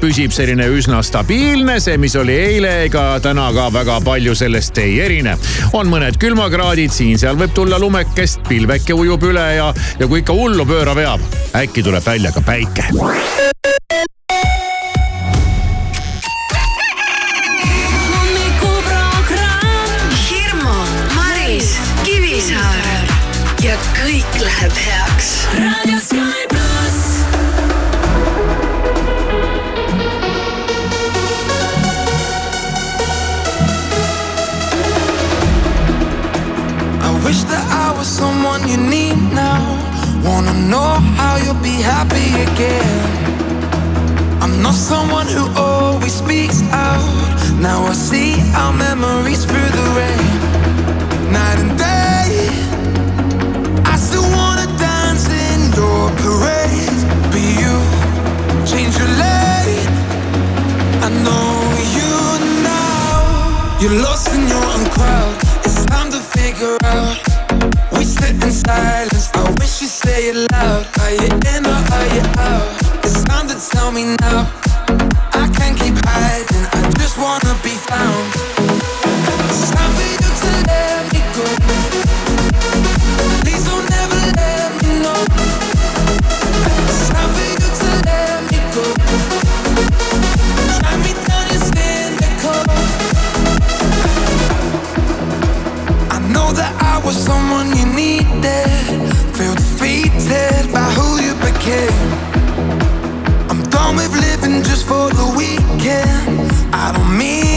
püsib selline üsna stabiilne, see, mis oli eile ega täna ka väga palju sellest ei erine. on mõned külmakraadid, siin-seal võib tulla lumekest, pilveke ujub üle ja, ja kui ikka hullu pööra veab, äkki tuleb välja ka päike. Again. I'm not someone who always speaks out. Now I see our memories through the rain. Night and day. I still wanna dance in your parade. But you change your lane. I know you now. You're lost in your own crowd. It's time to figure out. We sit in silence. Say it loud. Are you in or are you out? It's time to tell me now. I can't keep hiding. I just wanna be found. It's time for you to let me go. Please don't ever let me know. It's time for you to let me go. Try me down, you're cynical. I know that I was someone you needed. Defeated by who you became. I'm done with living just for the weekend. I don't mean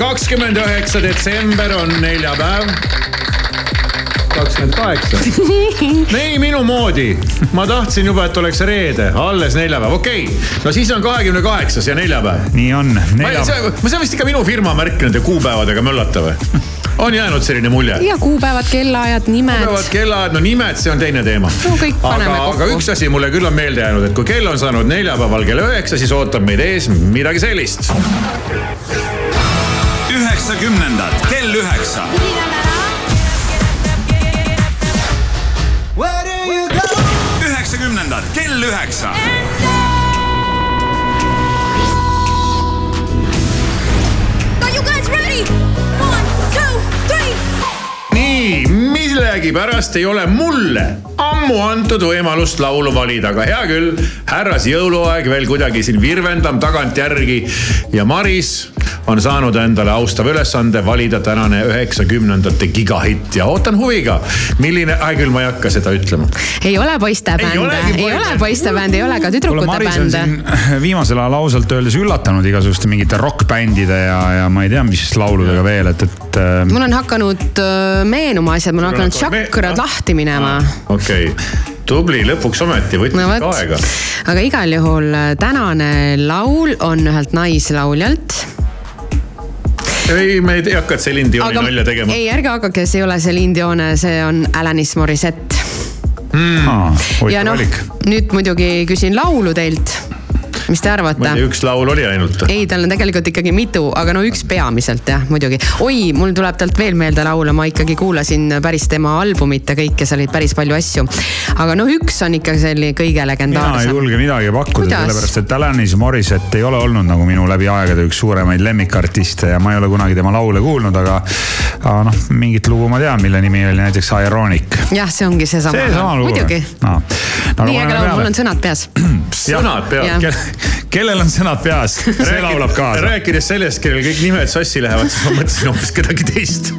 kakskümmend üheksa detsember on neljapäev. kakskümmend kaheksa. ei, minu moodi. ma tahtsin juba, et oleks reede, alles neljapäev, okei okay.. no siis on kahekümne kaheksas ja neljapäev. nii on, ma ei, neljapäev. see, see on vist ikka minu firma märk nende kuupäevadega möllata või? on jäänud selline mulje? ja kuupäevad, kellaajad, nimed kuupäevad, kellaajad, no nimed, see on teine teema. No kõik paneme aga, kokku. aga üks asi mulle küll on meelde jäänud, et kui kell on saanud neljapäeval kell üheksa, siis ootab meid ees midagi sellist. Üheksakümnendad kell üheksa. üheksakümnendad kell üheksa. Nii, millegipärast ei ole mulle ammu antud võimalust laulu valida, aga hea küll, härras jõuluaeg veel kuidagi siin virvendab tagantjärgi ja Maris on saanud endale austava ülesande valida tänane üheksakümnendate gigahitt ja ootan huviga, milline, hea küll, ma ei hakka seda ütlema. ei ole poistebände, olegi ei ole poistebände, ei ole ka tüdrukute bände siin viimasel ajal ausalt öeldes üllatanud igasuguste mingite rokkbändide ja, ja ma ei tea, mis lauludega veel, et, et äh, mul on hakanud öö, meenuma asjad, mul on hakanud me- tšakrad ah. lahti minema okei okay., tubli, lõpuks ometi võttis no vot aega., aga igal juhul äh, tänane laul on ühelt naislauljalt. ei, me ei hakka Celine Dioni aga nalja tegema. ei, ärge hakake, see ei ole Celine Dion, see on Alanis Morissette. aa, ja noh nüüd muidugi küsin laulu teilt. Mis te arvate üks laul oli ainult. ei, tal on tegelikult ikkagi mitu, aga no üks peamiselt jah, muidugi. oi, mul tuleb talt veel meelde laule, ma ikkagi kuulasin päris tema albumit ja kõike, seal oli päris palju asju. aga no üks on ikka selline kõige mina ei legendaarsem. julge midagi pakkuda, sellepärast et Alanis Morissette ei ole olnud nagu minu läbi aegade üks suuremaid lemmikartiste ja ma ei ole kunagi tema laule kuulnud, aga, aga noh, mingit lugu ma tean, mille nimi oli näiteks Ironic. jah, see ongi seesama. seesama lugu muidugi. no.. nii äge laul, mul on sõnad peas. sõnad Jah. Kellel on sõnad peas, see laulab kaasa. rääkides sellest, kellel kõik nimed sassi lähevad, siis ma mõtlesin hoopis kedagi teist.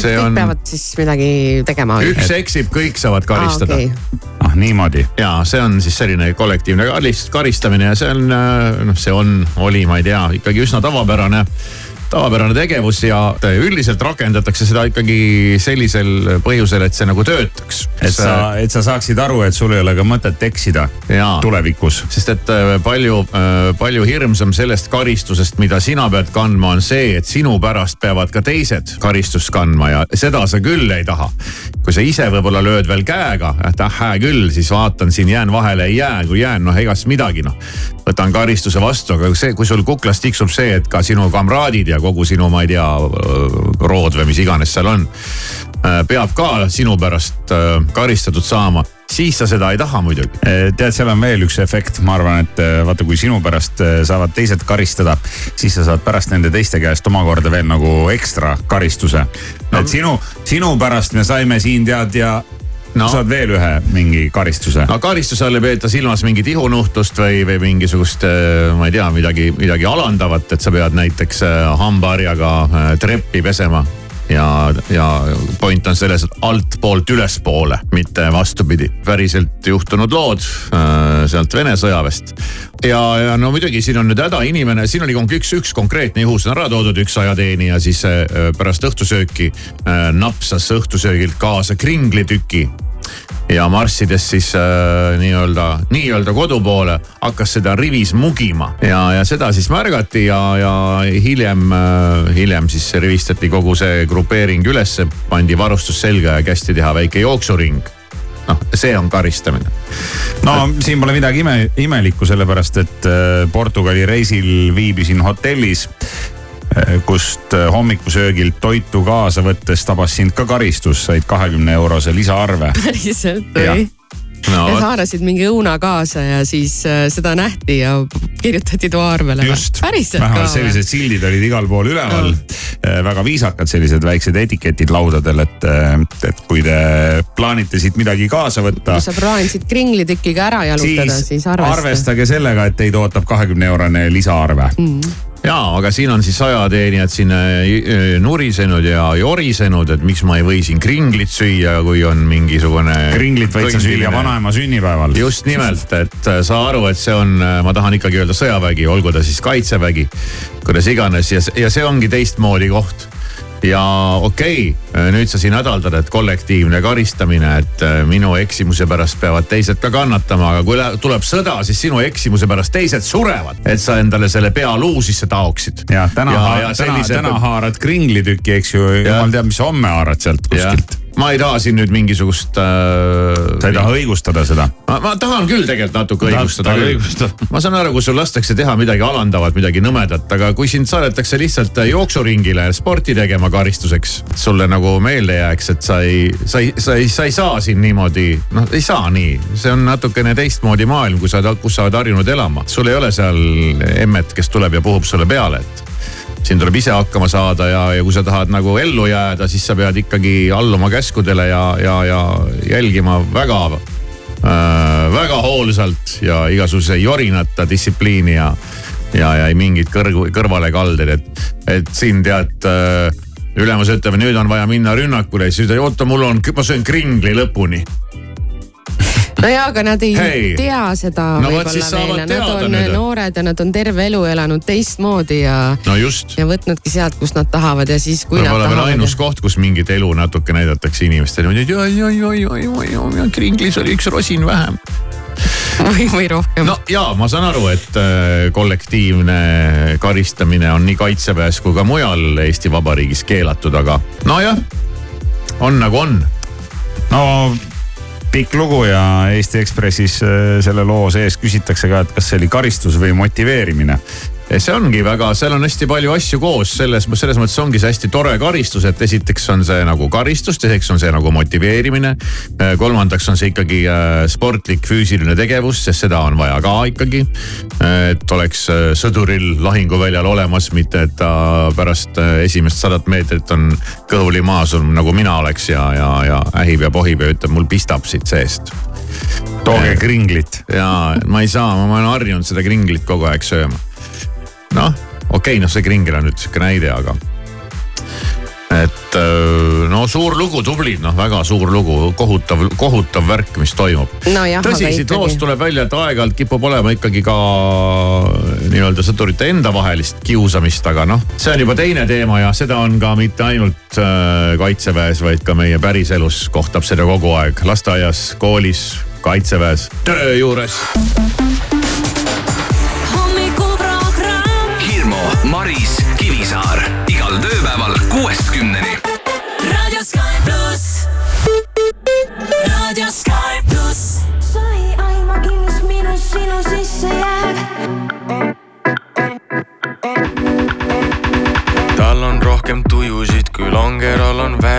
Et see kõik on, peavad siis midagi tegema. üks eksib, kõik saavad karistada Aa, okay. ah niimoodi. ja see on siis selline kollektiivne karis- karistamine ja see on noh, see on, oli, ma ei tea, ikkagi üsna tavapärane tavapärane tegevus ja üldiselt rakendatakse seda ikkagi sellisel põhjusel, et see nagu töötaks. et sa, et sa saaksid aru, et sul ei ole ka mõtet eksida Jaa. tulevikus. sest et äh, palju, palju hirmsam sellest karistusest, mida sina pead kandma, on see, et sinu pärast peavad ka teised karistust kandma ja seda sa küll ei taha. kui sa ise võib-olla lööd veel käega, et ah hää küll, siis vaatan siin jään vahele, ei jää, kui jään, noh ega siis midagi noh. võtan karistuse vastu, aga see, kui sul kuklas tiksub see, et ka sinu kamraadid ja kogu sinu, ma ei tea, rood või mis iganes seal on, peab ka sinu pärast äh, karistatud saama. Siis sa seda ei taha muidugi. tead, seal on veel üks efekt, ma arvan, et äh, vaata, kui sinu pärast äh, saavad teised karistada, siis sa saad pärast nende teiste käest omakorda veel nagu ekstra karistuse. No.. et sinu, sinu pärast me saime siin tead ja no. saad veel ühe mingi karistuse. no karistuse all ei peeta silmas mingit ihunuhtlust või, või mingisugust, ma ei tea, midagi, midagi alandavat, et sa pead näiteks hambaharjaga treppi pesema ja, ja point on selles, et altpoolt ülespoole, mitte vastupidi. päriselt juhtunud lood äh, sealt Vene sõjaväest. ja, ja no muidugi siin on nüüd häda inimene, siin oli üks, üks konkreetne juhus on ära toodud, üks ajateenija siis äh, pärast õhtusööki äh, napsas õhtusöögilt kaasa kringlitüki ja marssides siis äh, nii-öelda, nii-öelda kodu poole hakkas seda rivis mugima. Ja, ja seda siis märgati ja, ja hiljem äh,, hiljem siis rivistati kogu see grupeering ülesse, pandi varustus selga ja kästi teha väike jooksuring. Noh, see on karistamine. no siin pole midagi ime, imelikku, sellepärast et äh, Portugali reisil viibisin hotellis kust eh, hommikusöögilt toitu kaasa võttes tabas sind ka karistus, said kahekümne eurose lisaarve. päriselt või? No, ja haarasid mingi õuna kaasa ja siis äh, seda nähti ja kirjutati toaarvele. just, vähemalt sellised sildid olid igal pool üleval no.. Äh, väga viisakad sellised väiksed etiketid laudadel, et, et kui te plaanite siit midagi kaasa võtta. kui sa plaanisid kringlitükiga ära jalutada, siis arvesta. arvestage sellega, et teid ootab kahekümne eurone lisaarve mm jaa, aga siin on siis ajateenijad siin äh, äh, nurisenud ja jorisenud, et miks ma ei või siin kringlit süüa, kui on mingisugune. kringlit võid sa süüa vanaema sünnipäeval. just nimelt, et äh, saa aru, et see on, ma tahan ikkagi öelda sõjavägi, olgu ta siis kaitsevägi, kuidas iganes ja, ja see ongi teistmoodi koht ja okei okay,, nüüd sa siin hädaldad, et kollektiivne karistamine, et äh, minu eksimuse pärast peavad teised ka kannatama, aga kui tuleb sõda, siis sinu eksimuse pärast teised surevad, et sa endale selle pea luu sisse taoksid. ja täna, ja, ja sellise... täna, täna haarad kringlitüki, eks ju, jumal teab, mis homme haarad sealt kuskilt ma ei taha siin nüüd mingisugust äh,. sa ei taha õigustada seda? ma tahan küll tegelikult natuke õigustada küll. ma saan aru, kui sul lastakse teha midagi alandavat, midagi nõmedat, aga kui sind saadetakse lihtsalt jooksuringile sporti tegema karistuseks. sulle nagu meelde jääks, et sa ei, sa ei, sa ei, sa ei saa siin niimoodi, noh ei saa nii. see on natukene teistmoodi maailm, kui sa, kus sa oled harjunud elama. sul ei ole seal emmet, kes tuleb ja puhub sulle peale, et siin tuleb ise hakkama saada ja, ja kui sa tahad nagu ellu jääda, siis sa pead ikkagi alluma käskudele ja, ja, ja jälgima väga äh,, väga hoolsalt ja igasuguse jorinata distsipliini ja, ja, ja ei mingit kõrgu, kõrvalekaldeid, et, et siin tead äh, ülemus ütleb, nüüd on vaja minna rünnakule, siis ütleb, oota, mul on, ma söön kringli lõpuni nojaa, aga nad ei hey. tea seda no, võib-olla veel nad on nüüd. noored ja nad on terve elu elanud teistmoodi ja no. ja võtnudki sealt, kust nad tahavad ja siis, kui nad tahavad. ainus koht, kus mingit elu natuke näidatakse inimestele et oi, oi, oi, oi, oi, oi, kringlis oli üks rosin vähem või, või rohkem. no ja ma saan aru, et äh, kollektiivne karistamine on nii kaitseväes kui ka mujal Eesti Vabariigis keelatud, aga nojah, on nagu on. no pikk lugu ja Eesti Ekspressis äh, selle loo sees küsitakse ka, et kas see oli karistus või motiveerimine see ongi väga, seal on hästi palju asju koos, selles, selles mõttes ongi see hästi tore karistus, et esiteks on see nagu karistus, teiseks on see nagu motiveerimine. Äh, kolmandaks on see ikkagi äh, sportlik füüsiline tegevus, sest seda on vaja ka ikkagi. et oleks sõduril lahinguväljal olemas, mitte et ta pärast esimest sadat meetrit on kõhuli maas nagu mina oleks ja, ja, ja ähib ja pohib ja ütleb, mul pistab siit seest tooge kringlit. ja ma ei saa, ma olen harjunud seda kringlit kogu aeg sööma noh, okei okay,, noh see kringel on nüüd sihuke näide, aga et no suur lugu, tublid, noh, väga suur lugu, kohutav, kohutav värk, mis toimub. Nojah, tõsi, siit loost tuleb välja, et aeg-ajalt kipub olema ikkagi ka nii-öelda sõdurite enda vahelist kiusamist, aga noh, see on juba teine teema ja seda on ka mitte ainult äh, kaitseväes, vaid ka meie päriselus kohtab seda kogu aeg lasteaias, koolis, kaitseväes, töö juures.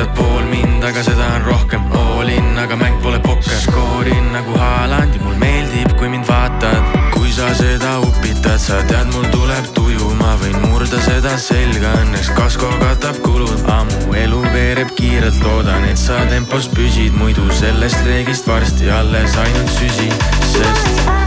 tead pool mind, aga seda on rohkem. All in, aga mäng pole pokker, skoorin nagu Haaland ja mul meeldib, kui mind vaatad. kui sa seda upitad, sa tead, mul tuleb tuju, ma võin murda seda selga, õnneks kasko katab kulud. ammu elu veereb kiirelt, loodan, et sa tempos püsid, muidu sellest reegist varsti alles ainult süsi, sest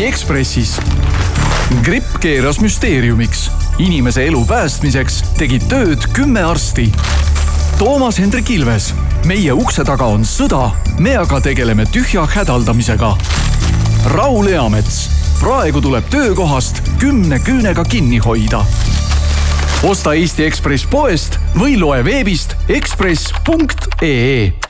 Eesti Ekspressis. gripp keeras müsteeriumiks. inimese elu päästmiseks tegid tööd kümme arsti. Toomas Hendrik Ilves, meie ukse taga on sõda, me aga tegeleme tühja hädaldamisega. Raul Eamets, praegu tuleb töökohast kümne küünega kinni hoida. osta Eesti Ekspress poest või loe veebist ekspress.ee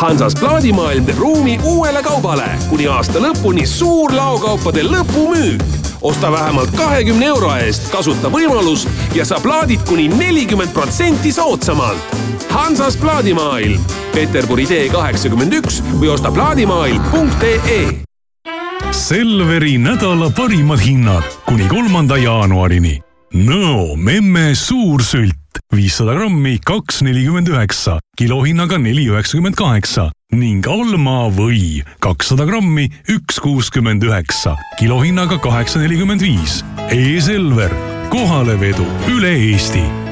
Hansas plaadimaailm teeb ruumi uuele kaubale kuni aasta lõpuni suur laokaupade lõpumüük. osta vähemalt kahekümne euro eest, kasuta võimalust ja saa plaadid kuni nelikümmend protsenti soodsamalt. Hansas plaadimaailm, Peterburi tee kaheksakümmend üks või osta plaadimaailm.ee Selveri nädala parimad hinnad kuni kolmanda jaanuarini. Nõo memme suursült viissada grammi, kaks nelikümmend üheksa, kilohinnaga neli üheksakümmend kaheksa ning Alma või kakssada grammi, üks kuuskümmend üheksa, kilohinnaga kaheksa nelikümmend viis. E-Selver, kohalevedu üle Eesti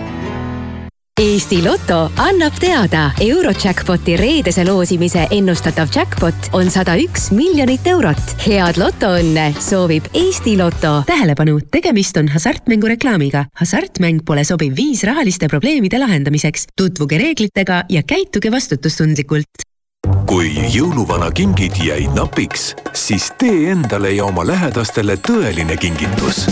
Eesti Loto annab teada, Eurojackpoti reedese loosimise ennustatav jackpot on sada üks miljonit eurot. head lotoõnne soovib Eesti Loto. tähelepanu, tegemist on hasartmängureklaamiga. hasartmäng pole sobiv viis rahaliste probleemide lahendamiseks. tutvuge reeglitega ja käituge vastutustundlikult kui jõuluvana kingid jäid napiks, siis tee endale ja oma lähedastele tõeline kingitus.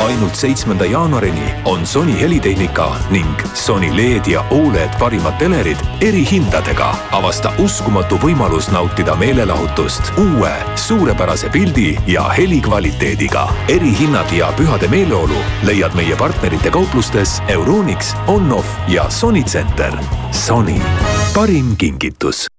Ainult seitsmenda jaanuarini on Sony helitehnika ning Sony LED ja Oled parimad telerid erihindadega. avasta uskumatu võimalus nautida meelelahutust uue suurepärase pildi ja helikvaliteediga. erihinnad ja pühade meeleolu leiad meie partnerite kauplustes Euronix, Onoff ja Sony Center. Sony, parim kingitus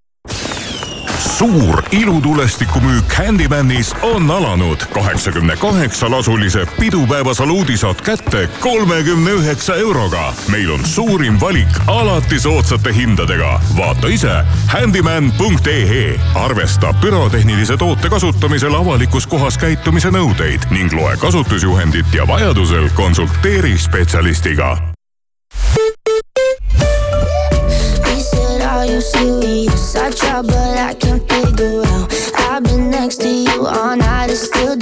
suur ilutulestikumüük Handymanis on alanud. kaheksakümne kaheksa lasulise pidupäeva saluudi saad kätte kolmekümne üheksa euroga. meil on suurim valik alati soodsate hindadega. vaata ise handyman.ee. arvesta pürotehnilise toote kasutamisel avalikus kohas käitumise nõudeid ning loe kasutusjuhendit ja vajadusel konsulteeri spetsialistiga you serious? I try, but I can't figure out. I've been next to you all night and still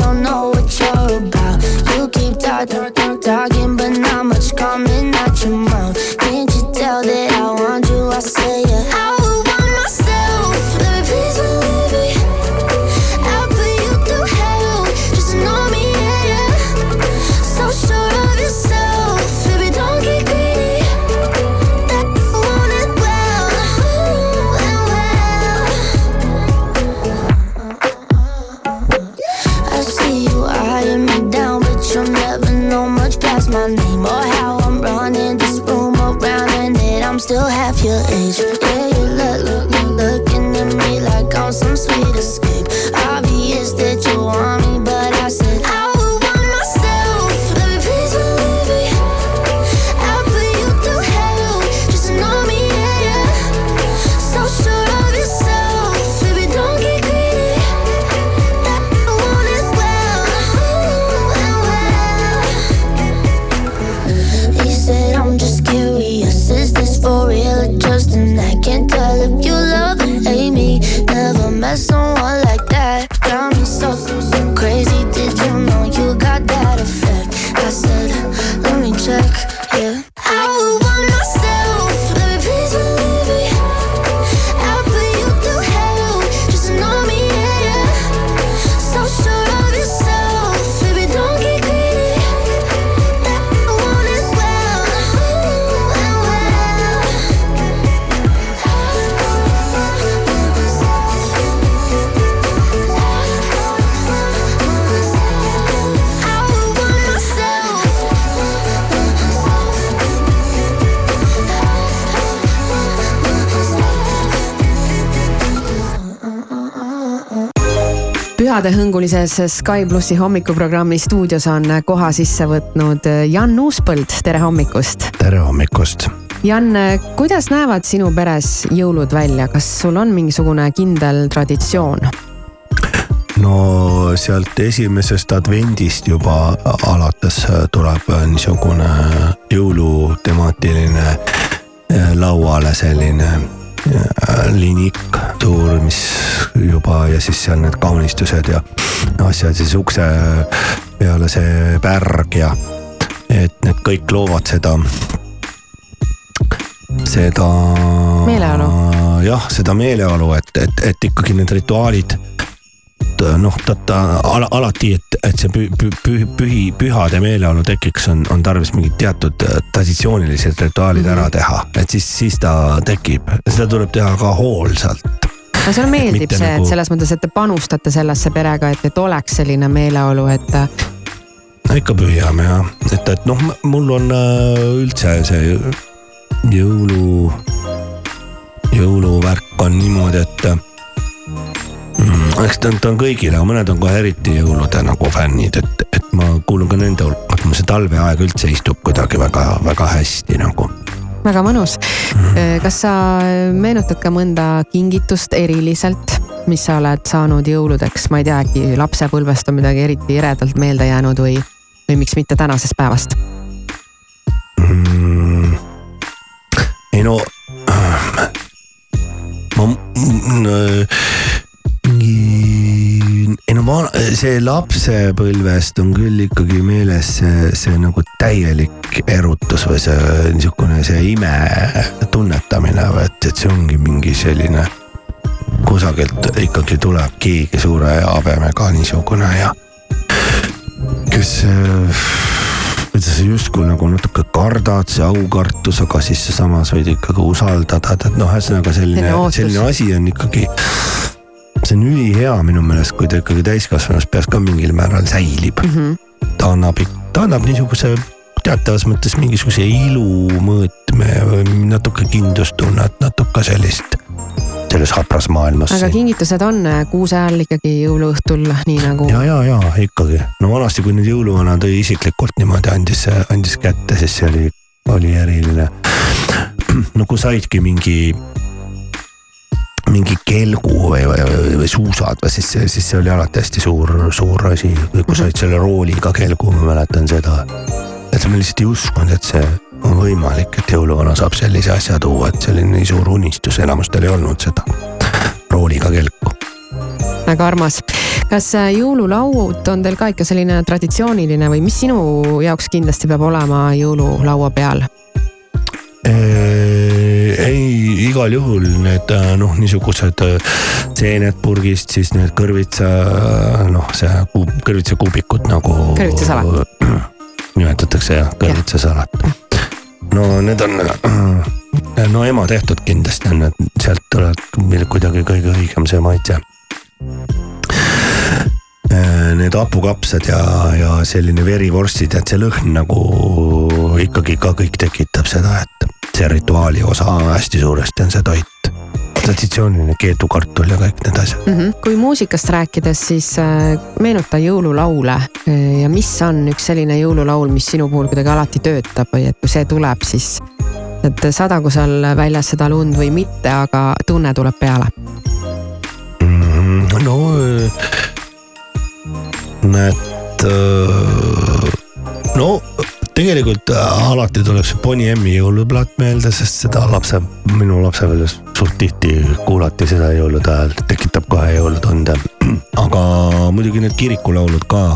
I'm still half your age. Yeah, pühadehõngulises Sky plussi hommikuprogrammi stuudios on koha sisse võtnud Jan Uuspõld, tere hommikust. tere hommikust. Jan, kuidas näevad sinu peres jõulud välja, kas sul on mingisugune kindel traditsioon? no sealt esimesest advendist juba alates tuleb niisugune jõulutemaatiline lauale selline linik suur, mis juba ja siis seal need kaunistused ja asjad siis ukse peale see pärg ja et need kõik loovad seda, seda. meeleolu. jah, seda meeleolu, et, et, et ikkagi need rituaalid noh, ta ala, alati, et, et see pü, pü, pü, pühi, pühade meeleolu tekiks, on, on tarvis mingid teatud äh, traditsioonilised rituaalid mm -hmm. ära teha, et siis, siis ta tekib, seda tuleb teha ka hoolsalt. no sulle meeldib see nagu..., et selles mõttes, et te panustate sellesse perega, et, et oleks selline meeleolu, et no ikka püüame jah, et, et noh, mul on äh, üldse see jõulu, jõuluvärk on niimoodi, et eks ta on, ta on kõigile, aga mõned on kohe eriti jõulude nagu fännid, et, et ma kuulun ka nende hulka, et mul see talveaeg üldse istub kuidagi väga-väga hästi nagu. väga mõnus. kas sa meenutad ka mõnda kingitust eriliselt, mis sa oled saanud jõuludeks, ma ei tea, äkki lapsepõlvest on midagi eriti eredalt meelde jäänud või, või miks mitte tänasest päevast? mm,. ei no äh, ma mm, mingi, ei no ma, see lapsepõlvest on küll ikkagi meeles see, see nagu täielik erutus või see niisugune see ime tunnetamine, et, et see ongi mingi selline kusagilt ikkagi tuleb keegi suure habemega niisugune ja kes äh, kuidas sa justkui nagu natuke kardad, see aukartus, aga siis sa samas võid ikkagi usaldada, et noh, ühesõnaga selline, selline asi on ikkagi. See on ülihea minu meelest, kui ta ikkagi täiskasvanus peas ka mingil määral säilib mm. -hmm. ta annab, ta annab niisuguse teatavas mõttes mingisuguse ilumõõtme või natuke kindlustunnet, natuke sellist selles hapras maailmas. aga kingitused on äh, kuuse ajal ikkagi jõuluõhtul, nii nagu ja, ja, ja ikkagi, no vanasti, kui nüüd jõuluvana tõi isiklikult niimoodi andis, andis kätte, siis see oli, oli eriline. no kui saidki mingi, mingi kelgu või, või, või, suusad või siis, siis see oli alati hästi suur, suur asi, kui said selle rooliga kelgu, ma mäletan seda. et me lihtsalt ei uskunud, et see on võimalik, et jõuluvana saab sellise asja tuua, et see oli nii suur unistus, enamustel ei olnud seda rooliga kelku. väga armas. kas äh, jõululaud on teil ka ikka selline traditsiooniline või mis sinu jaoks kindlasti peab olema jõululaua peal? Ei, igal juhul need äh, noh, niisugused äh, seened purgist, siis need kõrvitsa noh, see kuub, kõrvitsakuubikud nagu. kõrvitsasalat. nimetatakse jah, kõrvitsasalat. no need on, no ema tehtud kindlasti on need, sealt tuleb kuidagi kõige õigem see maitse need hapukapsad ja, ja selline verivorstid, et see lõhn nagu ikkagi ka kõik tekitab seda, et see rituaali osa hästi suuresti on see toit. traditsiooniline keedukartul ja kõik need asjad. mm. -hmm. kui muusikast rääkides, siis äh, meenuta jõululaule äh, ja mis on üks selline jõululaul, mis sinu puhul kuidagi alati töötab või et kui see tuleb, siis et sadagu seal väljas seda lund või mitte, aga tunne tuleb peale mm,. no näed, no tegelikult äh, alati tuleb see Bonnie M-i jõuluplaat meelde, sest seda lapse, minu lapsepõlves suht tihti kuulati seda jõulude ajal, tekitab kohe jõulutunde. aga muidugi need kirikulaulud ka.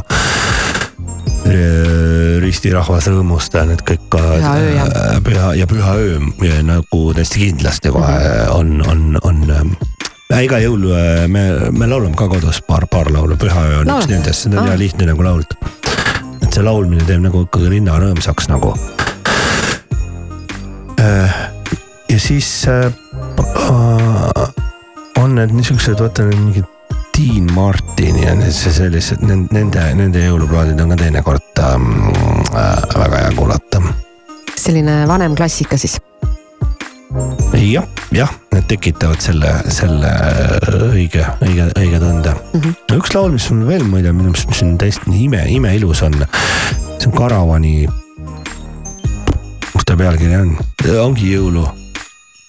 ristirahvas rõõmusta, need kõik ka. Püha öö ja. püha ja püha öö ja nagu täiesti kindlasti kohe on, on, on ja iga jõul äh, me, me laulame ka kodus paar, paar laulu, Pühaöö on Laulate? üks nendest, seda on hea lihtne nagu laulda. et see laulmine teeb nagu ikkagi rinna rõõmsaks nagu. ja siis äh, äh, on need niisugused, vaata need mingid Dean Martin ja see sellised, nende, nende jõuluplaadid on ka teinekord ähm, äh, väga hea kuulata. selline vanem klassika siis. Jah, jah, need tekitavad selle, selle õige, õige, õige tunde mm. -hmm. üks laul, mis mul veel muide, minu meelest, mis on täiesti ime, imeilus on, see on Karavani. kus ta pealkiri on, ongi jõulu,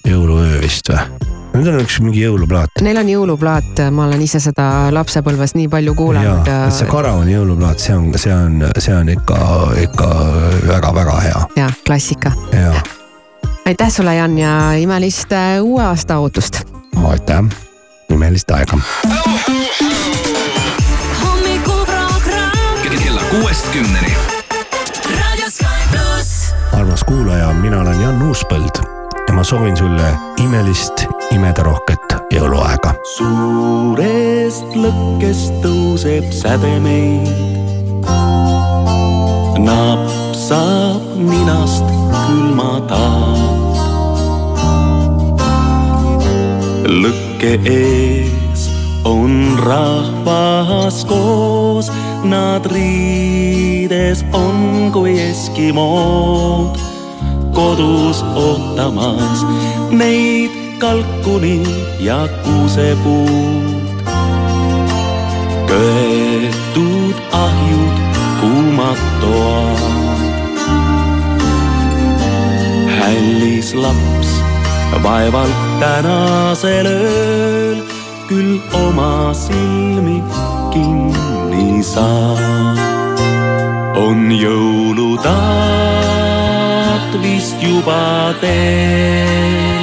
jõuluöö vist või? Need on üks mingi jõuluplaat. Neil on jõuluplaat, ma olen ise seda lapsepõlves nii palju kuulanud. see Karavani jõuluplaat, see on, see on, see on ikka, ikka väga-väga hea. jah, klassika. jaa, aitäh sulle, Jan ja imelist äh, uue aasta ootust. aitäh, imelist aega. kella kuuest kümneni. raadio Sky pluss. armas kuulaja, mina olen Jan Uuspõld ja ma soovin sulle imelist, imederohket jõuluaega. suurest lõkkest tõuseb säde meid. napsab ninast külma taat. Lõkke ees on rahvas koos, nad riides on kui eskimood kodus ootamas neid kalkuni ja kuusepuud. köetud ahjud, kuumad toad. hällis laps vaevalt tänasel ööl küll oma silmi kinni saab. on jõulutaat vist juba teel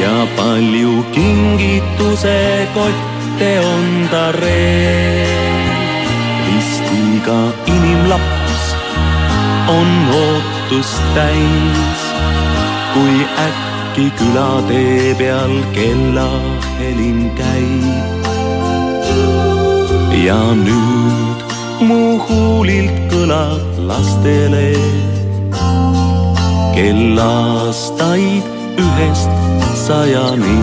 ja palju kingituse kotte on ta reel. vist iga inimlaps on ootust täis, kui äkki kuigi külatee peal kellahelin käib. ja nüüd mu huulilt kõlab lastele kellaastaid ühest sajani.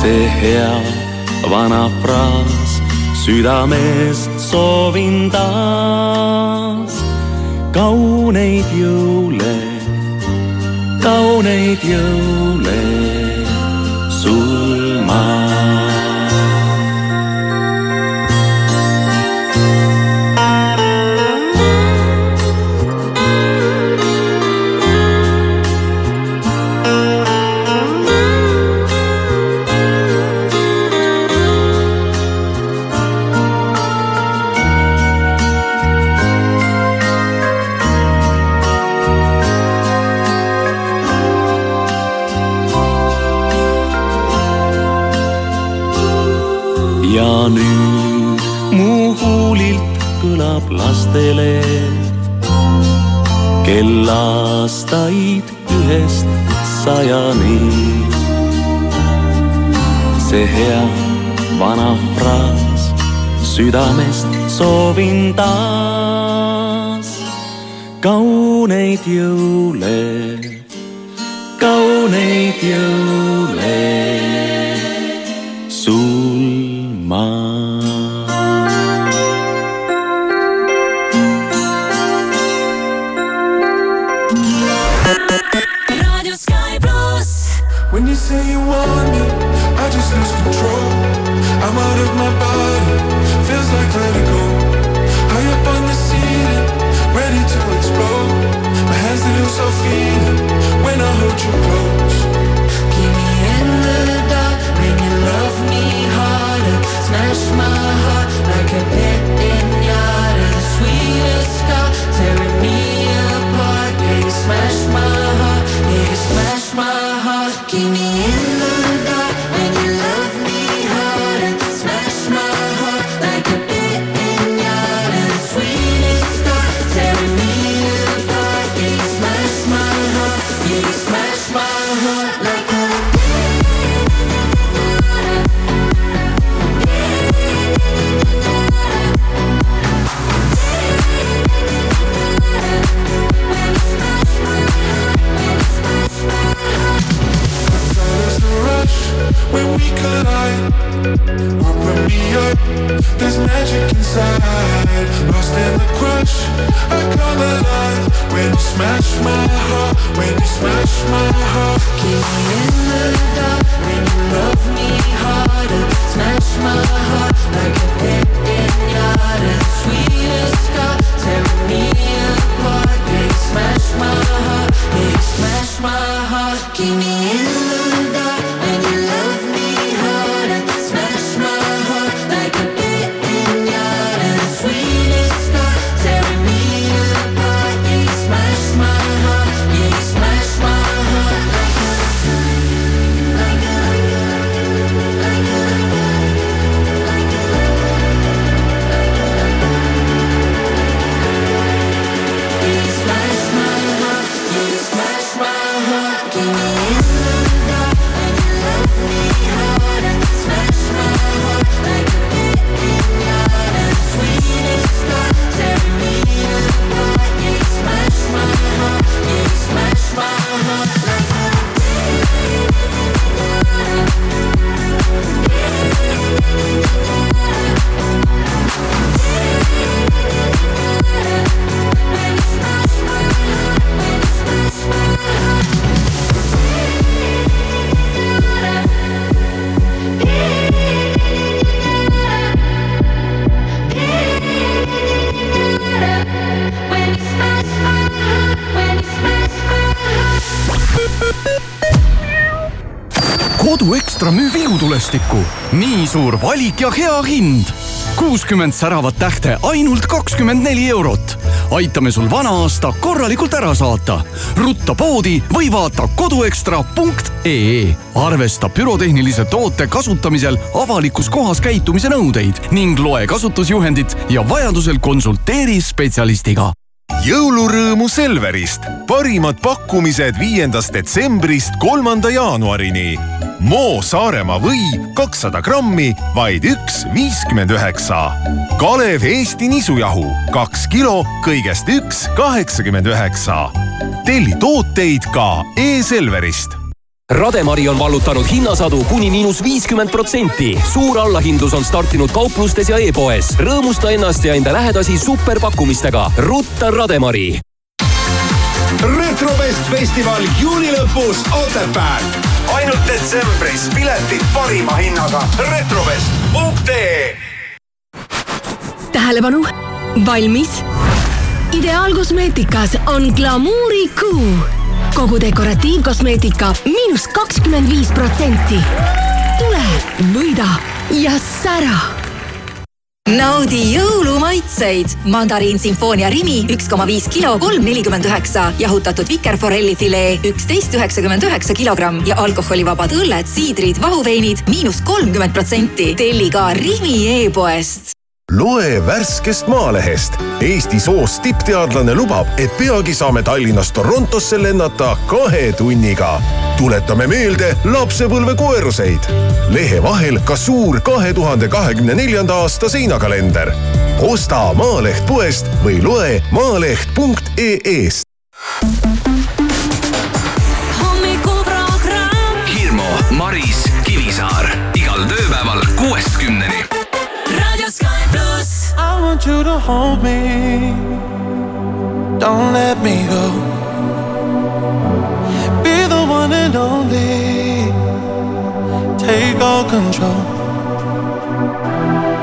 see hea vana fraas südamest soovin taas kauneid jõule, kauneid jõule sul huulilt kõlab lastele. Kellaastaid ühest sajani. see hea vana fraas südamest soovin taas. Kauneid jõule, kauneid jõule you Open me up, there's magic inside. Lost in the crush, I come alive. When you smash my heart, when you smash my heart. Keep me in the dark when you love me harder. Smash my heart like a. Sweetest ilutulestikku. nii suur valik ja hea hind. kuuskümmend säravat tähte ainult kakskümmend neli eurot. aitame sul vana aasta korralikult ära saata. rutta poodi või vaata koduekstra.ee. arvesta pürotehnilise toote kasutamisel avalikus kohas käitumise nõudeid ning loe kasutusjuhendit ja vajadusel konsulteeri spetsialistiga jõulurõõmu Selverist. parimad pakkumised viiendast detsembrist kolmanda jaanuarini. Moo Saaremaa või kakssada grammi, vaid üks viiskümmend üheksa. Kalev Eesti nisujahu kaks kilo, kõigest üks kaheksakümmend üheksa. telli tooteid ka e-Selverist Rademari on vallutanud hinnasadu kuni miinus viiskümmend protsenti. suur allahindlus on startinud kauplustes ja e-poes. rõõmusta ennast ja enda lähedasi superpakkumistega. rutta Rademari. Retrobest festival juuni lõpus Otepääl. ainult detsembris piletid parima hinnaga. retrovest.ee tähelepanu, valmis? ideaalkosmeetikas on glamuurikuu kogu dekoratiivkosmeetika miinus kakskümmend viis protsenti. tule, võida ja sära naudi jõulumaitseid. mandariin Sinfoonia Rimi üks koma viis kilo, kolm nelikümmend üheksa. jahutatud vikerforelli filee üksteist üheksakümmend üheksa kilogramm ja alkoholivabad õlled, siidrid, vahuveinid miinus kolmkümmend protsenti. telli ka Rimi e-poest loe värskest Maalehest. Eesti soost tippteadlane lubab, et peagi saame Tallinnast Torontosse lennata kahe tunniga. Tuletame meelde lapsepõlve koeruseid. lehe vahel ka suur kahe tuhande kahekümne neljanda aasta seinakalender. osta Maaleht poest või loe maaleht.ee-st. hommikuprogramm. Hirmu, Maris, Kivisaar igal tööpäeval kuuest kümneni Radio Sky Plus. I want you to hold me. Don't let me go. Be the one and only. Take all control.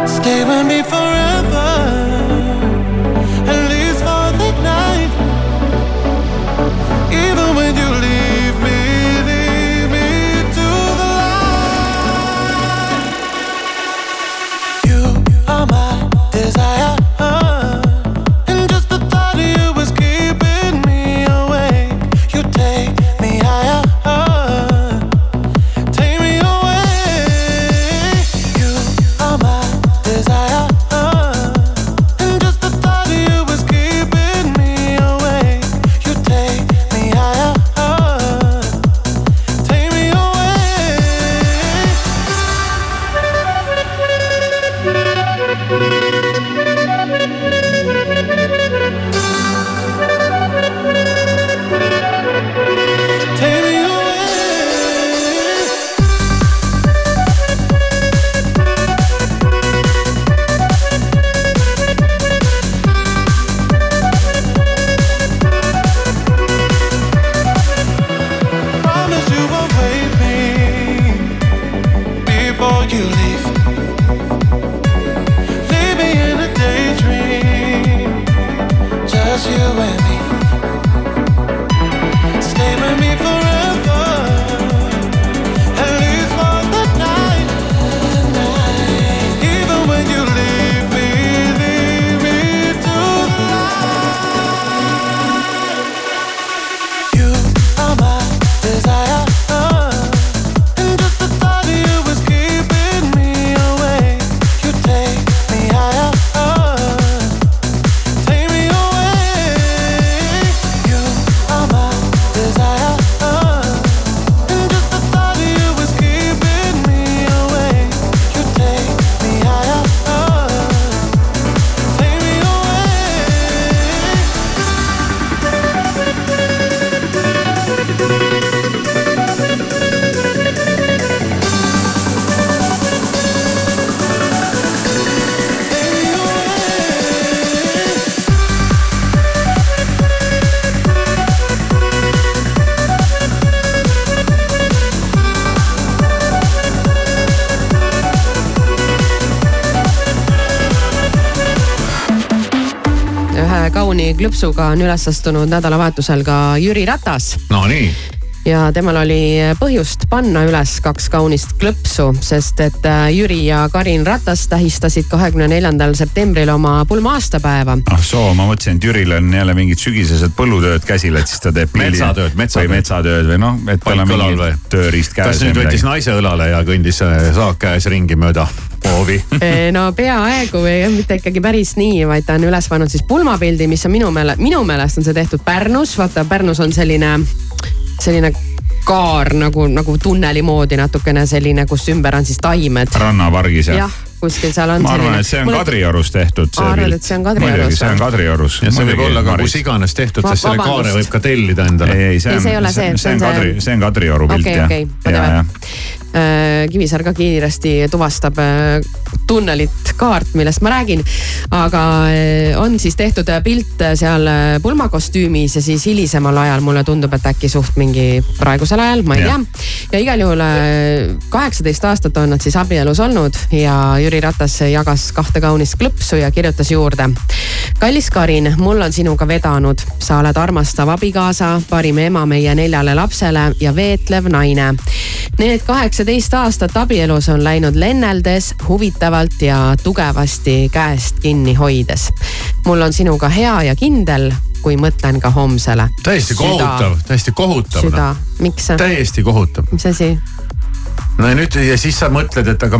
Stay with me forever. Klõpsuga on üles astunud nädalavahetusel ka Jüri Ratas. Nonii. ja temal oli põhjust panna üles kaks kaunist klõpsu, sest et äh, Jüri ja Karin Ratas tähistasid kahekümne neljandal septembril oma pulma aastapäeva. ah soo, ma mõtlesin, et Jüril on jälle mingid sügisesed põllutööd käsil, et siis ta teeb Metsatööd, metsatööd. või metsatööd või noh, et tal on mingi tööriist käes. kas nüüd võttis naise õlale ja kõndis äh, saak käes ringi mööda hoovi? Eh, no peaaegu või mitte ikkagi päris nii, vaid ta on üles pannud siis pulmapildi, mis on minu meelest, minu meelest on see tehtud Pärnus, vaata Pärnus on selline, selline kaar nagu, nagu tunneli moodi natukene selline, kus ümber on siis taimed. rannapargis jah jah, kuskil seal on ma arvan, et see on Kadriorus tehtud. Arvad, et see on Kadriorus see on? Kadriorus. ja see võib olla ka kus iganes tehtud, sest selle kaare võib ka tellida endale. ei, ei, see Ei, on see see, see on Kadri, see- on Kadrioru pilt Okei, jah okei,. whatever. Äh, Kivisaar ka kiiresti tuvastab äh, tunnelit kaart, millest ma räägin. aga äh, on siis tehtud äh, pilt äh, seal äh, pulmakostüümis ja siis hilisemal ajal mulle tundub, et äkki suht mingi praegusel ajal, ma ei Jah. tea. ja igal juhul äh, kaheksateist aastat on nad siis abielus olnud ja Jüri Ratas jagas kahte kaunist klõpsu ja kirjutas juurde. Kallis Karin, mul on sinuga vedanud, sa oled armastav abikaasa, parim ema meie neljale lapsele ja veetlev naine. Need kaheksateist aastat abielus on läinud lenneldes, huvitavalt ja tugevasti käest kinni hoides. mul on sinuga hea ja kindel, kui mõtlen ka homsele. täiesti kohutav, täiesti kohutav. süda, miks? täiesti kohutav. mis asi? no ja nüüd ja siis sa mõtled, et aga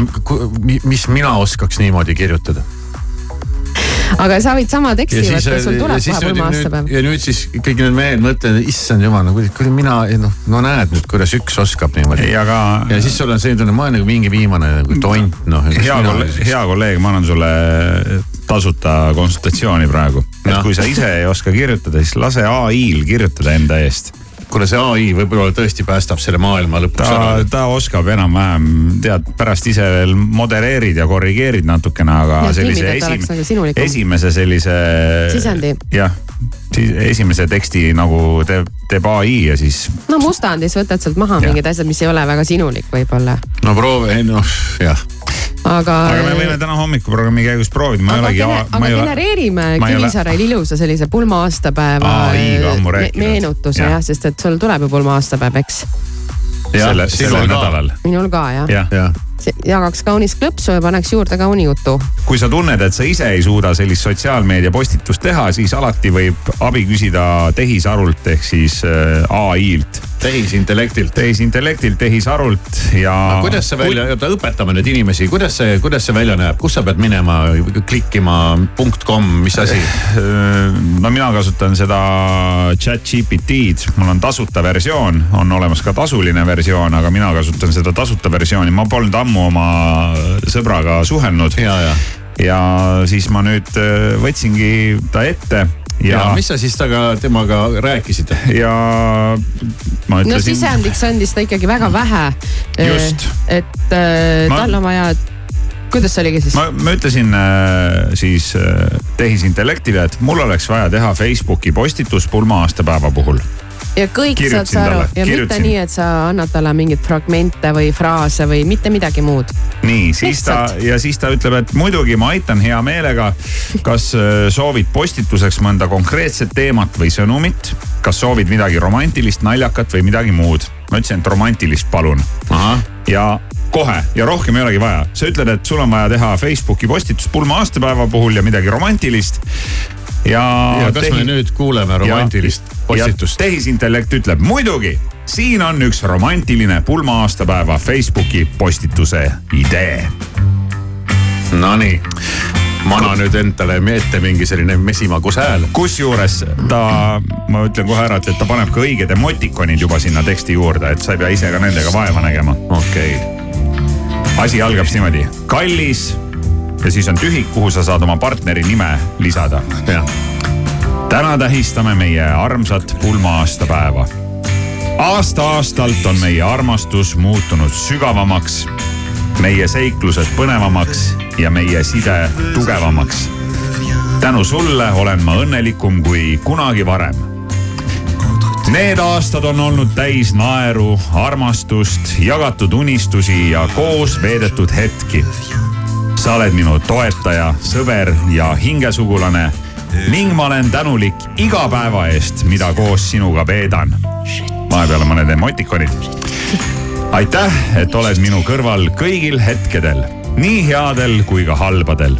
mis mina oskaks niimoodi kirjutada. Aga sa võid sama teksti võtta, sul tuleb kohe pulma aastapäev. ja nüüd siis kõik need mehed mõtlevad, issand jumal, no kuidas, kuidas mina, noh, no näed nüüd, kuidas üks oskab niimoodi. aga ja siis sul on selline tunne, ma olen nagu mingi viimane nagu tont, noh. hea kolleeg, hea kolleeg, ma annan sulle tasuta konsultatsiooni praegu. et kui sa ise ei oska kirjutada, siis lase ai-l kirjutada enda eest. kuule, see ai võib-olla tõesti päästab selle maailma lõpuks ta ära., ta oskab enam-vähem, tead, pärast ise veel modereerid ja korrigeerid natukene, aga Ja sellise sinulikum. esimese sellise. Sisendi. jah, siis esimese teksti nagu teeb, teeb ai ja siis no mustandis võtad sealt maha Jah. mingid asjad, mis ei ole väga sinulik võib-olla, no proovi, noh jah. aga. aga me võime täna hommikuprogrammi käigus proovida, ma ei olegi aga ei ole, genereerime ole- Kivisaarel ilusa sellise pulma aastapäeva me- meenutuse Jah. jah, sest et sul tuleb ju pulma aastapäev, eks. sellel ka. nädalal. minul ka jah jah. Jagaks kaunist klõpsu ja paneks juurde kauni jutu. kui sa tunned, et sa ise ei suuda sellist sotsiaalmeedia postitust teha, siis alati võib abi küsida tehisarult ehk siis äh, ai-lt. tehisintellektilt. tehisintellektilt, tehisarult ja. kuidas see välja, oota õpetame nüüd inimesi, kuidas see, kuidas see välja näeb, kus sa pead minema, klikkima punkt kom, mis asi? no mina kasutan seda chat GPT-d, mul on tasuta versioon, on olemas ka tasuline versioon, aga mina kasutan seda tasuta versiooni, ma polnud ammu oma sõbraga suhelnud. ja, ja. ja siis ma nüüd äh, võtsingi ta ette ja ja, mis sa siis temaga, temaga rääkisid? ja ma no ütlesin. sisendiks andis ta ikkagi väga vähe. Just. et äh, Ma- tal on vaja, kuidas see oligi siis? ma, ma ütlesin äh, siis äh, tehisintellektile, et mul oleks vaja teha Facebooki postitus pulma aastapäeva puhul. Ja kõik saad kirjutasin sa aru talle, ja mitte kirjutasin. nii, et sa annad talle mingeid fragmente või fraase või mitte midagi muud. nii, siis ta ja siis ta ütleb, et muidugi ma aitan hea meelega. kas äh, soovid postituseks mõnda konkreetset teemat või sõnumit? kas soovid midagi romantilist, naljakat või midagi muud? ma ütlesin, et romantilist palun. ja kohe ja rohkem ei olegi vaja, sa ütled, et sul on vaja teha Facebooki postitus pulma aastapäeva puhul ja midagi romantilist. ja. ja kas me nüüd kuuleme romantilist postitust? tehisintellekt ütleb muidugi, siin on üks romantiline pulma aastapäeva Facebooki postituse idee. Nonii, ma annan nüüd endale ette mingi selline mesimagus hääl. kusjuures ta, ma ütlen kohe ära, et ta paneb ka õiged emotikonid juba sinna teksti juurde, et sa ei pea ise ka nendega vaeva nägema. okei okay.. asi algab niimoodi, kallis ja siis on tühik, kuhu sa saad oma partneri nime lisada. täna tähistame meie armsat pulma aastapäeva. aasta-aastalt on meie armastus muutunud sügavamaks, meie seiklused põnevamaks ja meie side tugevamaks. tänu sulle olen ma õnnelikum kui kunagi varem Need aastad on olnud täis naeru, armastust, jagatud unistusi ja koos veedetud hetki. Sa oled minu toetaja, sõber ja hingesugulane ning ma olen tänulik iga päeva eest, mida koos sinuga veedan. vahepeal mõned emotikonid. aitäh, et oled minu kõrval kõigil hetkedel, nii headel kui ka halbadel.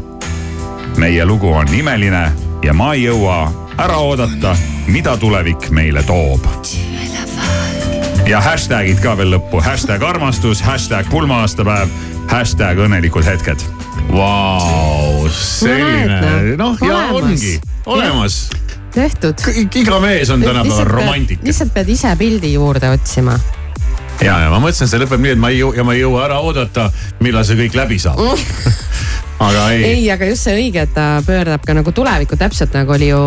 meie lugu on imeline ja ma ei jõua ära oodata, mida tulevik meile toob. ja hashtag'id ka veel lõppu, hashtag armastus, hashtag pulma-aastapäev, hashtag õnnelikud hetked. Vau, selline, noh ja ongi olemas. tehtud. iga mees on tänapäeval romantik. lihtsalt pead ise pildi juurde otsima. ja, ja ma mõtlesin, see lõpeb nii, et ma ei jõua ja ma ei jõua ära oodata, millal see kõik läbi saab. aga ei, ei, aga just see õige, et ta pöördab ka nagu tulevikku, täpselt nagu oli ju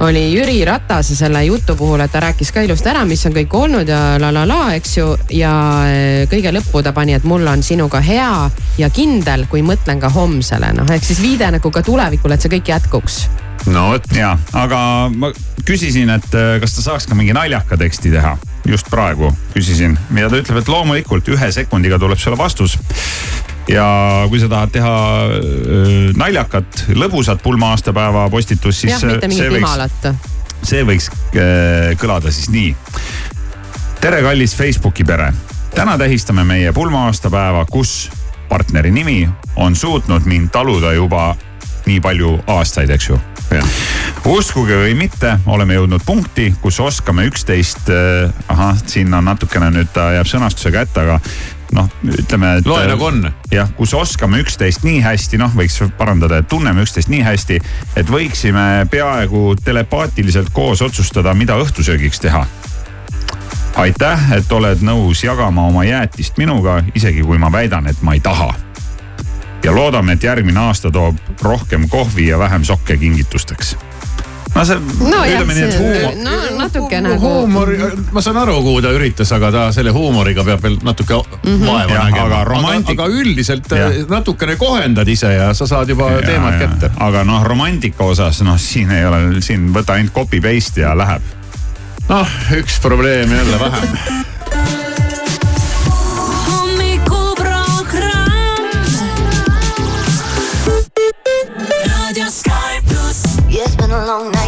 oli Jüri Ratase selle jutu puhul, et ta rääkis ka ilusti ära, mis on kõik olnud ja la la la, eks ju. ja eh, kõige lõppu ta pani, et mul on sinuga hea ja kindel, kui mõtlen ka homsele, noh ehk siis viide nagu ka tulevikule, et see kõik jätkuks. no vot. ja, aga ma küsisin, et äh, kas ta saaks ka mingi naljaka teksti teha. just praegu küsisin ja ta ütleb, et loomulikult ühe sekundiga tuleb sulle vastus. Ja kui sa tahad teha öö, naljakat, lõbusat pulma-aastapäeva postitust, siis jah, mitte see mingit võiks, imalat. see võiks äh, kõlada siis nii. tere, kallis Facebooki pere. täna tähistame meie pulma-aastapäeva, kus partneri nimi on suutnud mind taluda juba nii palju aastaid, eks ju. uskuge või mitte, oleme jõudnud punkti, kus oskame üksteist, ahah, siin on natukene nüüd ta jääb sõnastuse kätte, aga noh, ütleme. Loe nagu on. jah, kus oskame üksteist nii hästi, noh, võiks parandada, et tunneme üksteist nii hästi, et võiksime peaaegu telepaatiliselt koos otsustada, mida õhtusöögiks teha aitäh, et oled nõus jagama oma jäätist minuga, isegi kui ma väidan, et ma ei taha. ja loodame, et järgmine aasta toob rohkem kohvi ja vähem sokke kingitusteks. No see, nojah, ütleme nii, et huumor, no natuke nagu. huumor, ma saan aru, kuhu ta üritas, aga ta selle huumoriga peab veel natuke Mhm. vaeva Jah, nägema. aga romantik- aga üldiselt Jah. äh, natukene kohendad ise ja sa saad juba teemad kätte. aga noh, romantika osas, noh, siin ei ole, siin võta ainult copy paste ja läheb. noh, üks probleem jälle vähem. Long night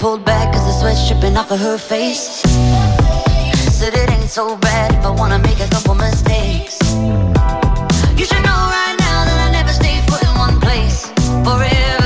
pulled back cause the sweat's dripping off of her face. Said it ain't so bad if I wanna make a couple mistakes. You should know right now that I never stay put in one place forever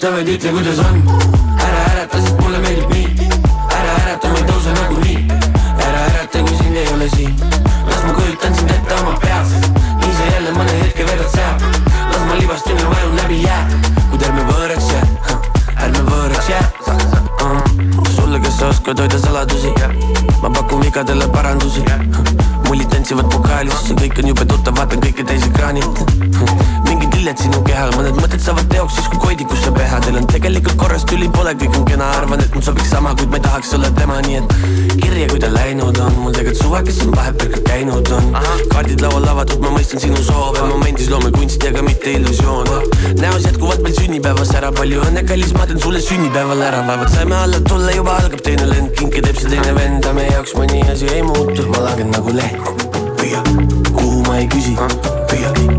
ära keeruta, vaid ütle, kuidas on nii et kirja, kui ta läinud on, mul tegelikult suva, kes on vahepeal ka käinud on. Kaardid laual avatud, ma mõistan sinu soove, momendis loome kunsti, aga mitte illusioone. Näos jätkuvalt veel sünnipäevas ära, palju õnne, kallis, ma teen sulle sünnipäeval ära, vaevalt saime alla tulla, juba algab teine lend, kinke teeb see teine vend, aga meie jaoks mõni asi ei muutu, ma langen nagu leht kuhu ma ei küsi,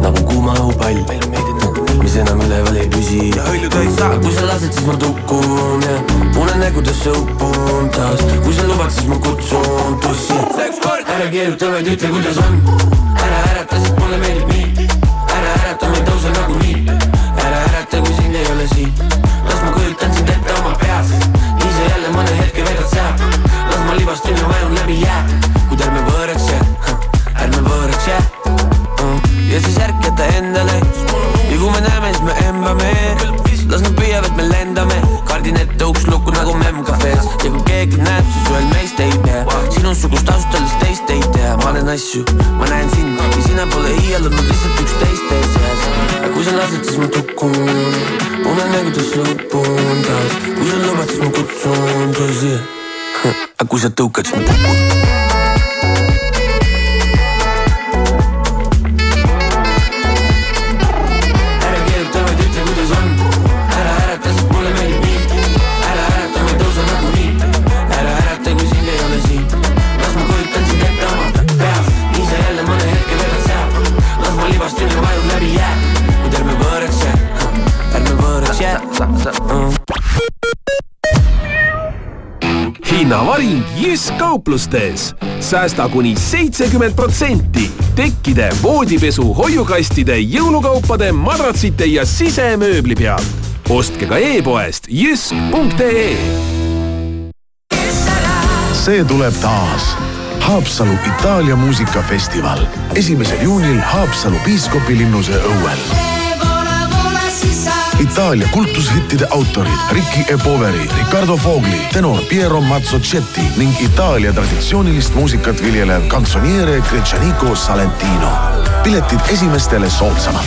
nagu kuuma õhupall mis enam üleval ei püsi. Aga kui sa lased, siis ma tukun ja unenägudesse upun taas. Kui sa lubad, siis ma kutsun tussi. Ära keeruta, vaid ütle, kuidas on. Ära ärata, aga kauplustes. säästa kuni seitsekümmend protsenti tekkide, voodipesu, hoiukastide, jõulukaupade, madratsite ja sisemööbli pealt. ostke ka e-poest jysk.ee see tuleb taas. Haapsalu Itaalia muusikafestival esimesel juunil Haapsalu piiskopilinnuse õuel Itaalia kultushittide autorid Ricky E. Poveri, Riccardo Fogli, tenor Piero Mazzocetti ning Itaalia traditsioonilist muusikat viljelev kantsoniere Gretšaniko Salentino. piletid esimestele soodsamalt.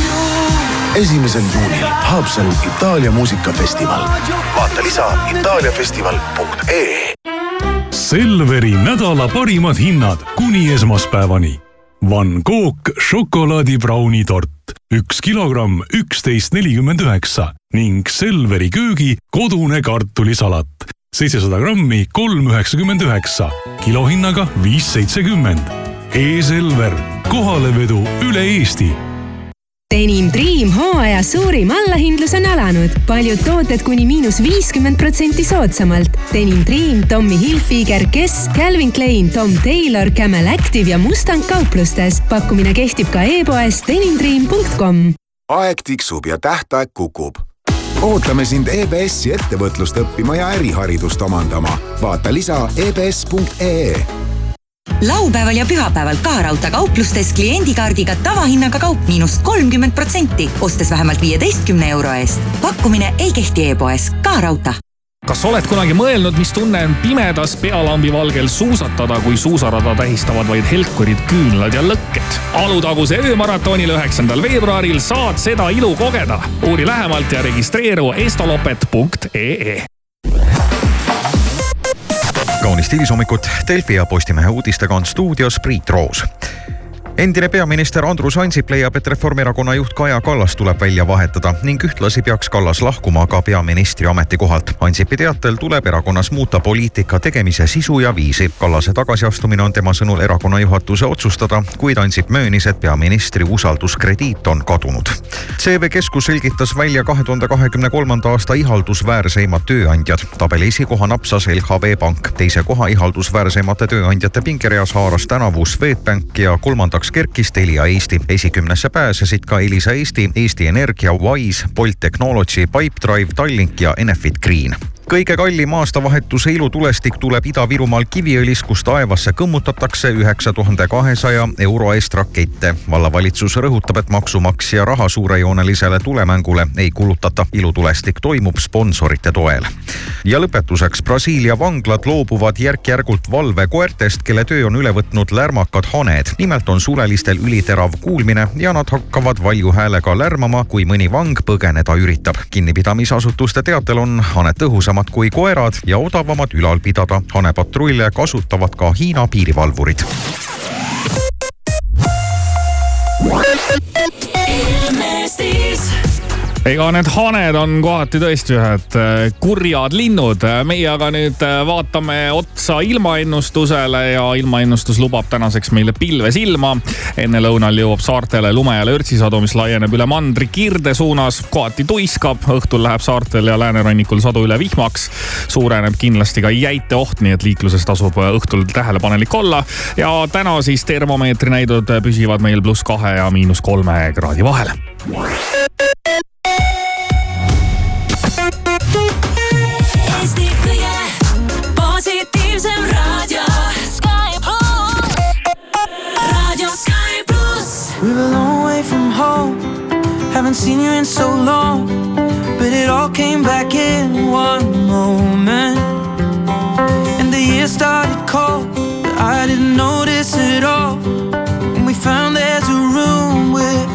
esimesel juunil Haapsalu Itaalia muusikafestival. vaata lisa itaaliafestival.ee Selveri nädala parimad hinnad kuni esmaspäevani. Van Gogh šokolaadibrauni tort, üks kilogramm, üksteist nelikümmend üheksa. Ning Selveri köögi kodune kartulisalat, seitsesada grammi, kolm üheksakümmend üheksa, kilohinnaga viis seitsekümmend. E-Selver, kohalevedu üle Eesti Denim Dream hooaja suurim allahindlus on alanud. paljud tooted kuni miinus viiskümmend protsenti soodsamalt. Denim Dream, Tommy Hilfiger, Guess, Calvin Klein, Tom Taylor, Camel Active ja Mustang kauplustes. pakkumine kehtib ka e-poes denimdream.com. aeg tiksub ja tähtaeg kukub. ootame sind EBS-i ettevõtlust õppima ja äriharidust omandama. vaata lisa ebs.ee laupäeval ja pühapäeval ka raudteekauplustes kliendikaardiga tavahinnaga kaup miinus kolmkümmend protsenti, ostes vähemalt viieteistkümne euro eest. pakkumine ei kehti e-poes, ka raudtee kas oled kunagi mõelnud, mis tunne on pimedas pealambi valgel suusatada, kui suusarada tähistavad vaid helkurid, küünlad ja lõkked? Alutaguse öömaratonil üheksandal veebruaril saad seda ilu kogeda. uuri lähemalt ja registreeru estolopet.ee kaunist hilishommikut, Delfi ja Postimehe uudistega on stuudios Priit Roos endine peaminister Andrus Ansip leiab, et Reformierakonna juht Kaja Kallas tuleb välja vahetada ning ühtlasi peaks Kallas lahkuma ka peaministri ametikohalt. Ansipi teatel tuleb erakonnas muuta poliitika tegemise sisu ja viisi. Kallase tagasiastumine on tema sõnul erakonna juhatuse otsustada, kuid Ansip möönis, et peaministri usalduskrediit on kadunud. CV Keskus selgitas välja kahe tuhande kahekümne kolmanda aasta ihaldusväärseimad tööandjad. tabeli esikoha napsas LHV Pank, teise koha ihaldusväärseimate tööandjate pingereas haaras tänavu Swedbank ja kolmandaks kerkis Telia Eesti. esikümnesse pääsesid ka Elisa Eesti, Eesti Energia, Wise, Bolt Technology, Pipedrive, Tallink ja Enefit Green kõige kallim aastavahetuse ilutulestik tuleb Ida-Virumaal Kiviõlis, kus taevasse kõmmutatakse üheksa tuhande kahesaja euro eest rakette. vallavalitsus rõhutab, et maksumaksja raha suurejoonelisele tulemängule ei kulutata. ilutulestik toimub sponsorite toel. ja lõpetuseks, Brasiilia vanglad loobuvad järk-järgult valvekoertest, kelle töö on üle võtnud lärmakad haned. nimelt on sulelistel üliterav kuulmine ja nad hakkavad valju häälega lärmama, kui mõni vang põgeneda üritab. kinnipidamisasutuste teatel on haned tõhusamad lihtsamad kui koerad ja odavamad ülal pidada. hanepatrulle kasutavad ka Hiina piirivalvurid. Ega need haned on kohati tõesti ühed äh, kurjad linnud. meie aga nüüd äh, vaatame otsa ilmaennustusele ja ilmaennustus lubab tänaseks meile pilves ilma. ennelõunal jõuab saartele lume- ja lörtsisadu, mis laieneb üle mandri Kirde suunas. kohati tuiskab, õhtul läheb saartel ja läänerannikul sadu üle vihmaks. suureneb kindlasti ka jäiteoht, nii et liikluses tasub õhtul tähelepanelik olla. ja täna siis termomeetri näidud püsivad meil pluss kahe ja miinus kolme kraadi vahel. Haven't seen you in so long. But it all came back in one moment. And the year started cold. But I didn't notice it all. And we found there's a room with